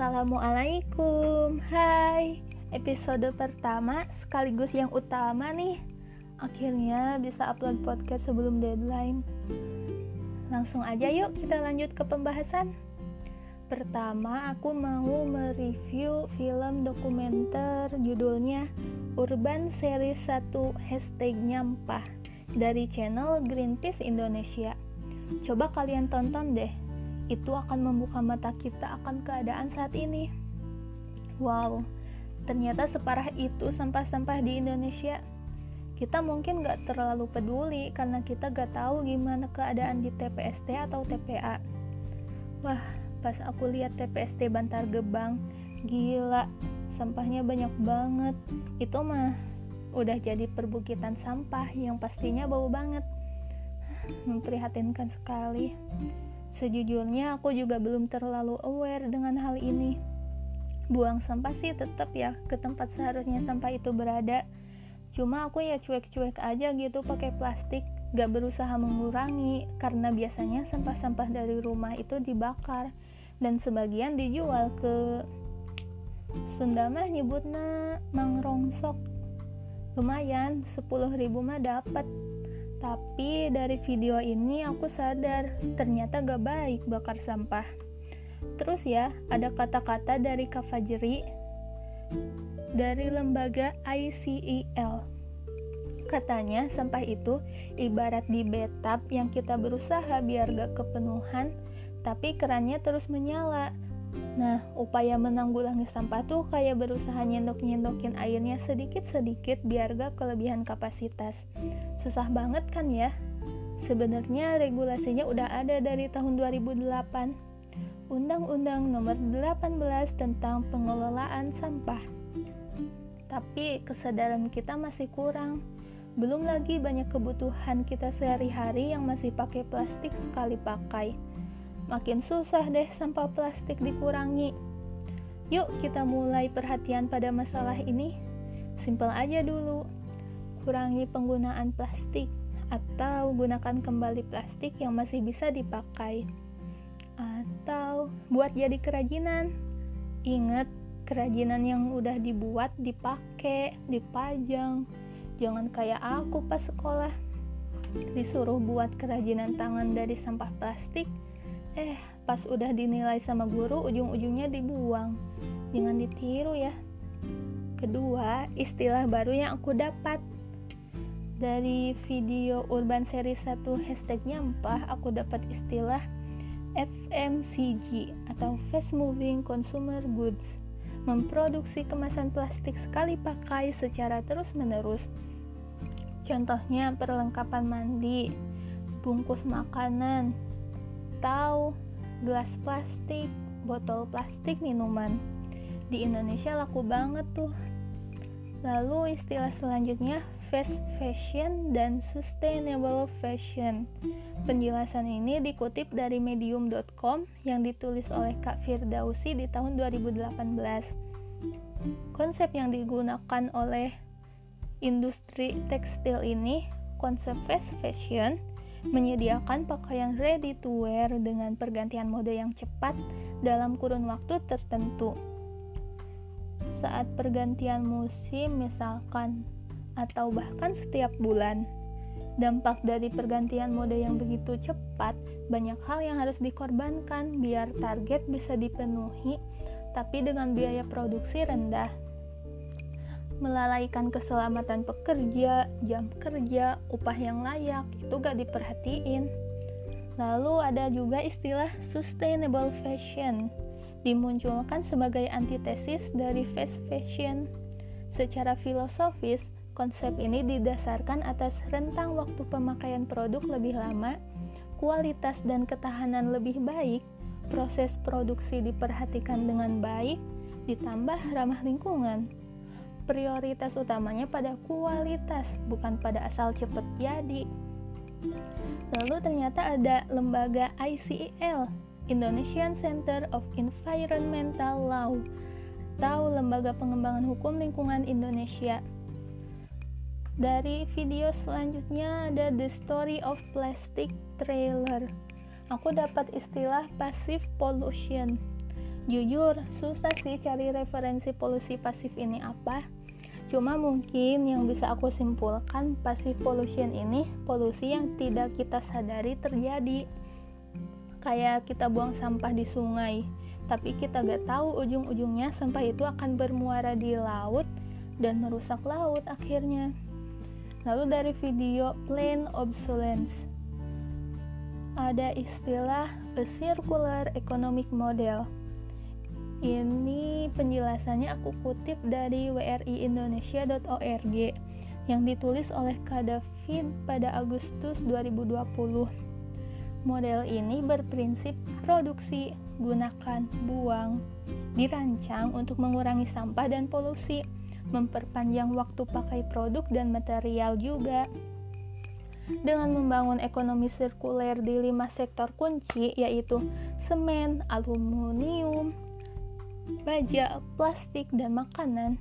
Assalamualaikum Hai Episode pertama sekaligus yang utama nih. Akhirnya bisa upload podcast sebelum deadline. Langsung aja yuk kita lanjut ke pembahasan. Pertama aku mau mereview film dokumenter judulnya Urban Series 1 Hashtag Nyampah dari channel Greenpeace Indonesia. Coba kalian tonton deh itu akan membuka mata kita akan keadaan saat ini. Wow, ternyata separah itu sampah-sampah di Indonesia. Kita mungkin gak terlalu peduli karena kita gak tahu gimana keadaan di TPST atau TPA. Wah, pas aku lihat TPST Bantar Gebang, gila, sampahnya banyak banget. Itu mah udah jadi perbukitan sampah yang pastinya bau banget. Memprihatinkan sekali. Sejujurnya aku juga belum terlalu aware dengan hal ini. Buang sampah sih tetap ya ke tempat seharusnya sampah itu berada. Cuma aku ya cuek-cuek aja gitu pakai plastik, gak berusaha mengurangi karena biasanya sampah-sampah dari rumah itu dibakar dan sebagian dijual ke Sunda mah nyebutna mangrongsok. Lumayan, 10 ribu mah dapat tapi dari video ini aku sadar ternyata gak baik bakar sampah. Terus ya, ada kata-kata dari Kak Fajri dari lembaga ICEL. Katanya sampah itu ibarat di betap yang kita berusaha biar gak kepenuhan, tapi kerannya terus menyala Nah, upaya menanggulangi sampah tuh kayak berusaha nyendok-nyendokin airnya sedikit-sedikit biar gak kelebihan kapasitas. Susah banget kan ya? Sebenarnya regulasinya udah ada dari tahun 2008. Undang-Undang Nomor 18 tentang Pengelolaan Sampah. Tapi kesadaran kita masih kurang. Belum lagi banyak kebutuhan kita sehari-hari yang masih pakai plastik sekali pakai makin susah deh sampah plastik dikurangi. Yuk kita mulai perhatian pada masalah ini. Simpel aja dulu. Kurangi penggunaan plastik atau gunakan kembali plastik yang masih bisa dipakai. Atau buat jadi kerajinan. Ingat, kerajinan yang udah dibuat dipakai, dipajang. Jangan kayak aku pas sekolah. Disuruh buat kerajinan tangan dari sampah plastik, Eh, pas udah dinilai sama guru, ujung-ujungnya dibuang. Jangan ditiru ya. Kedua, istilah baru yang aku dapat dari video Urban Series 1 hashtag nyampah, aku dapat istilah FMCG atau Fast Moving Consumer Goods memproduksi kemasan plastik sekali pakai secara terus-menerus. Contohnya perlengkapan mandi, bungkus makanan, atau gelas plastik, botol plastik minuman. Di Indonesia laku banget tuh. Lalu istilah selanjutnya fast fashion dan sustainable fashion. Penjelasan ini dikutip dari medium.com yang ditulis oleh Kak Firdausi di tahun 2018. Konsep yang digunakan oleh industri tekstil ini, konsep fast fashion, menyediakan pakaian ready to wear dengan pergantian mode yang cepat dalam kurun waktu tertentu. Saat pergantian musim misalkan atau bahkan setiap bulan. Dampak dari pergantian mode yang begitu cepat, banyak hal yang harus dikorbankan biar target bisa dipenuhi, tapi dengan biaya produksi rendah melalaikan keselamatan pekerja, jam kerja, upah yang layak, itu gak diperhatiin. Lalu ada juga istilah sustainable fashion, dimunculkan sebagai antitesis dari fast fashion. Secara filosofis, konsep ini didasarkan atas rentang waktu pemakaian produk lebih lama, kualitas dan ketahanan lebih baik, proses produksi diperhatikan dengan baik, ditambah ramah lingkungan prioritas utamanya pada kualitas, bukan pada asal cepet jadi. Lalu ternyata ada lembaga ICEL, Indonesian Center of Environmental Law, atau Lembaga Pengembangan Hukum Lingkungan Indonesia. Dari video selanjutnya ada The Story of Plastic Trailer. Aku dapat istilah passive pollution Jujur, susah sih cari referensi polusi pasif ini apa. Cuma mungkin yang bisa aku simpulkan passive pollution ini polusi yang tidak kita sadari terjadi. Kayak kita buang sampah di sungai, tapi kita gak tahu ujung-ujungnya sampah itu akan bermuara di laut dan merusak laut akhirnya. Lalu dari video Plain Obsolescence ada istilah a circular economic model ini penjelasannya aku kutip dari wriindonesia.org yang ditulis oleh Kak David pada Agustus 2020. Model ini berprinsip produksi, gunakan, buang, dirancang untuk mengurangi sampah dan polusi, memperpanjang waktu pakai produk dan material juga. Dengan membangun ekonomi sirkuler di lima sektor kunci, yaitu semen, aluminium, baja, plastik, dan makanan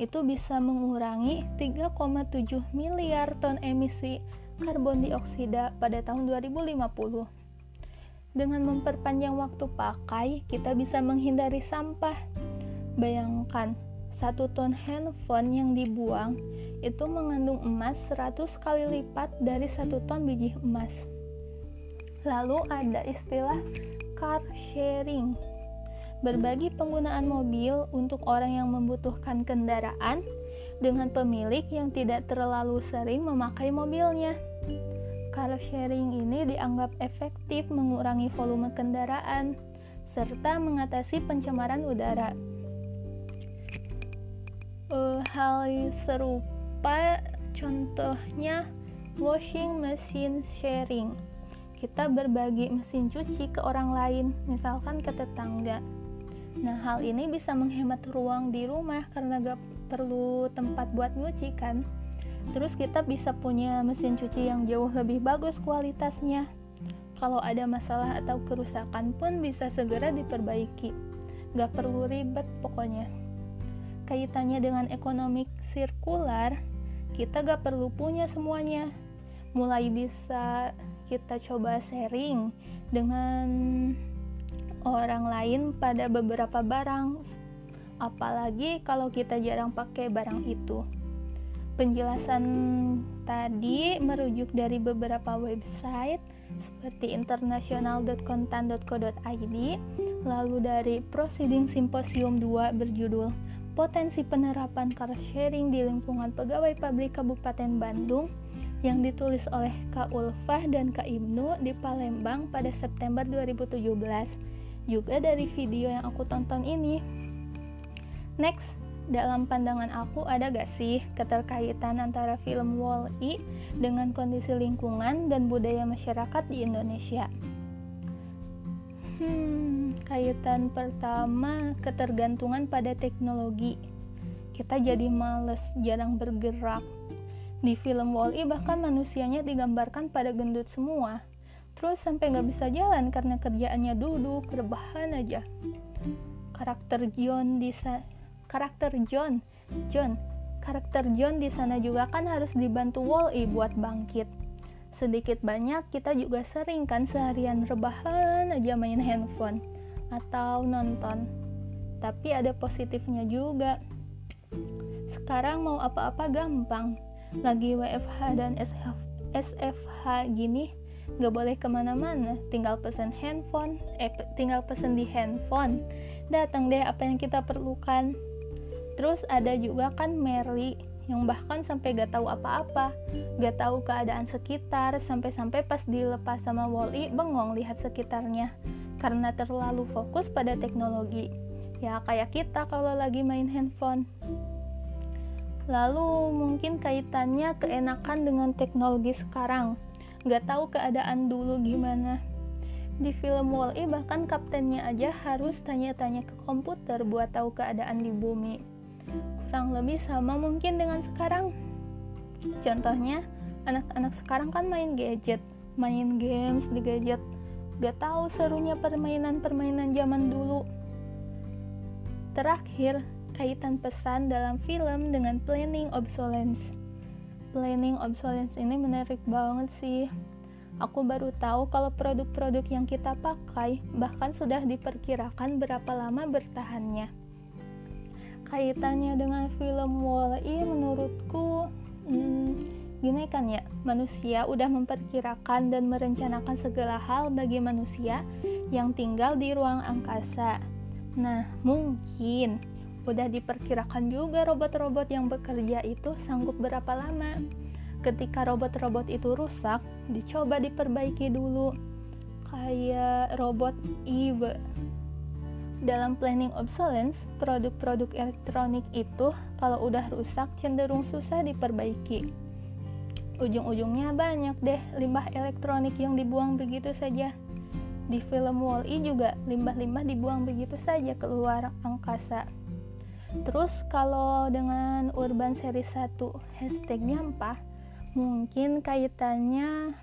itu bisa mengurangi 3,7 miliar ton emisi karbon dioksida pada tahun 2050. Dengan memperpanjang waktu pakai, kita bisa menghindari sampah. Bayangkan, satu ton handphone yang dibuang itu mengandung emas 100 kali lipat dari satu ton biji emas. Lalu ada istilah car sharing berbagi penggunaan mobil untuk orang yang membutuhkan kendaraan dengan pemilik yang tidak terlalu sering memakai mobilnya. Car sharing ini dianggap efektif mengurangi volume kendaraan serta mengatasi pencemaran udara. Uh, hal serupa contohnya washing machine sharing. Kita berbagi mesin cuci ke orang lain, misalkan ke tetangga. Nah, hal ini bisa menghemat ruang di rumah karena gak perlu tempat buat nyuci kan. Terus kita bisa punya mesin cuci yang jauh lebih bagus kualitasnya. Kalau ada masalah atau kerusakan pun bisa segera diperbaiki. Gak perlu ribet pokoknya. Kaitannya dengan ekonomi sirkular, kita gak perlu punya semuanya. Mulai bisa kita coba sharing dengan orang lain pada beberapa barang, apalagi kalau kita jarang pakai barang itu. Penjelasan tadi merujuk dari beberapa website seperti international.kontan.co.id, lalu dari Proceeding Symposium 2 berjudul Potensi Penerapan Car Sharing di Lingkungan Pegawai Pabrik Kabupaten Bandung yang ditulis oleh Kak Ulfah dan Kak Ibnu di Palembang pada September 2017 juga dari video yang aku tonton ini. Next, dalam pandangan aku ada gak sih keterkaitan antara film Wall-E dengan kondisi lingkungan dan budaya masyarakat di Indonesia? Hmm, kaitan pertama ketergantungan pada teknologi. Kita jadi males, jarang bergerak. Di film Wall-E bahkan manusianya digambarkan pada gendut semua terus sampai nggak bisa jalan karena kerjaannya duduk rebahan aja. Karakter John di karakter John John karakter John di sana juga kan harus dibantu Wall-E buat bangkit. Sedikit banyak kita juga sering kan seharian rebahan aja main handphone atau nonton. Tapi ada positifnya juga. Sekarang mau apa-apa gampang. Lagi WFH dan SFH gini nggak boleh ke mana-mana. Tinggal pesen handphone eh tinggal pesen di handphone. Datang deh apa yang kita perlukan. Terus ada juga kan Mary yang bahkan sampai gak tahu apa-apa. Gak tahu keadaan sekitar sampai-sampai pas dilepas sama Wally bengong lihat sekitarnya. Karena terlalu fokus pada teknologi. Ya kayak kita kalau lagi main handphone. Lalu mungkin kaitannya keenakan dengan teknologi sekarang nggak tahu keadaan dulu gimana. Di film Wall-E bahkan kaptennya aja harus tanya-tanya ke komputer buat tahu keadaan di bumi. Kurang lebih sama mungkin dengan sekarang. Contohnya anak-anak sekarang kan main gadget. Main games di gadget. Gak tahu serunya permainan-permainan zaman dulu. Terakhir kaitan pesan dalam film dengan planning obsolescence planning obsolescence ini menarik banget sih Aku baru tahu kalau produk-produk yang kita pakai bahkan sudah diperkirakan berapa lama bertahannya. Kaitannya dengan film Wall-E menurutku hmm, gini kan ya, manusia udah memperkirakan dan merencanakan segala hal bagi manusia yang tinggal di ruang angkasa. Nah, mungkin udah diperkirakan juga robot-robot yang bekerja itu sanggup berapa lama. Ketika robot-robot itu rusak dicoba diperbaiki dulu. Kayak robot Eve. Dalam planning obsolescence produk-produk elektronik itu kalau udah rusak cenderung susah diperbaiki. Ujung-ujungnya banyak deh limbah elektronik yang dibuang begitu saja. Di film Wall-E juga limbah-limbah dibuang begitu saja keluar angkasa terus kalau dengan Urban Series 1 hashtag nyampah mungkin kaitannya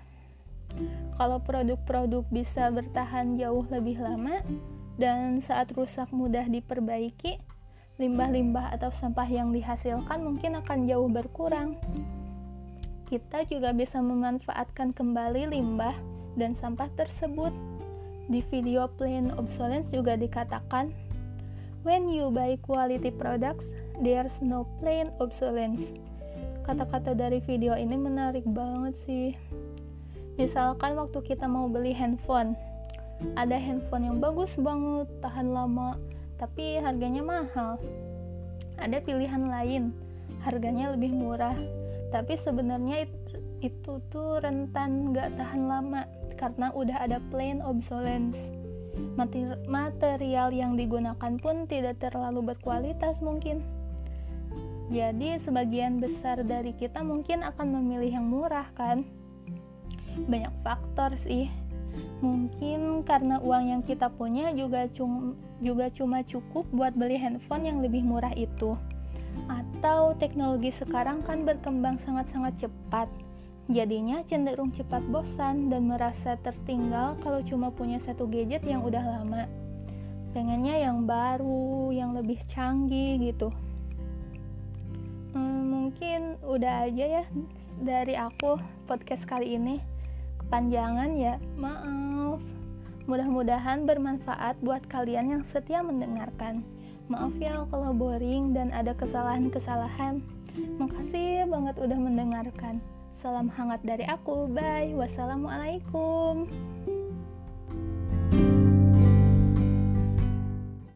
kalau produk-produk bisa bertahan jauh lebih lama dan saat rusak mudah diperbaiki, limbah-limbah atau sampah yang dihasilkan mungkin akan jauh berkurang. Kita juga bisa memanfaatkan kembali limbah dan sampah tersebut. Di video Plain Obsolescence juga dikatakan, When you buy quality products, there's no plain obsolescence. Kata-kata dari video ini menarik banget sih. Misalkan waktu kita mau beli handphone. Ada handphone yang bagus banget tahan lama tapi harganya mahal. Ada pilihan lain harganya lebih murah. Tapi sebenarnya itu tuh rentan gak tahan lama karena udah ada plain obsolescence material yang digunakan pun tidak terlalu berkualitas mungkin jadi sebagian besar dari kita mungkin akan memilih yang murah kan? Banyak faktor sih. Mungkin karena uang yang kita punya juga cuma juga cuma cukup buat beli handphone yang lebih murah itu. Atau teknologi sekarang kan berkembang sangat-sangat cepat. Jadinya cenderung cepat bosan dan merasa tertinggal kalau cuma punya satu gadget yang udah lama. Pengennya yang baru, yang lebih canggih gitu. Hmm, mungkin udah aja ya dari aku podcast kali ini. Kepanjangan ya maaf. Mudah-mudahan bermanfaat buat kalian yang setia mendengarkan. Maaf ya kalau boring dan ada kesalahan-kesalahan. Makasih banget udah mendengarkan salam hangat dari aku. Bye. Wassalamualaikum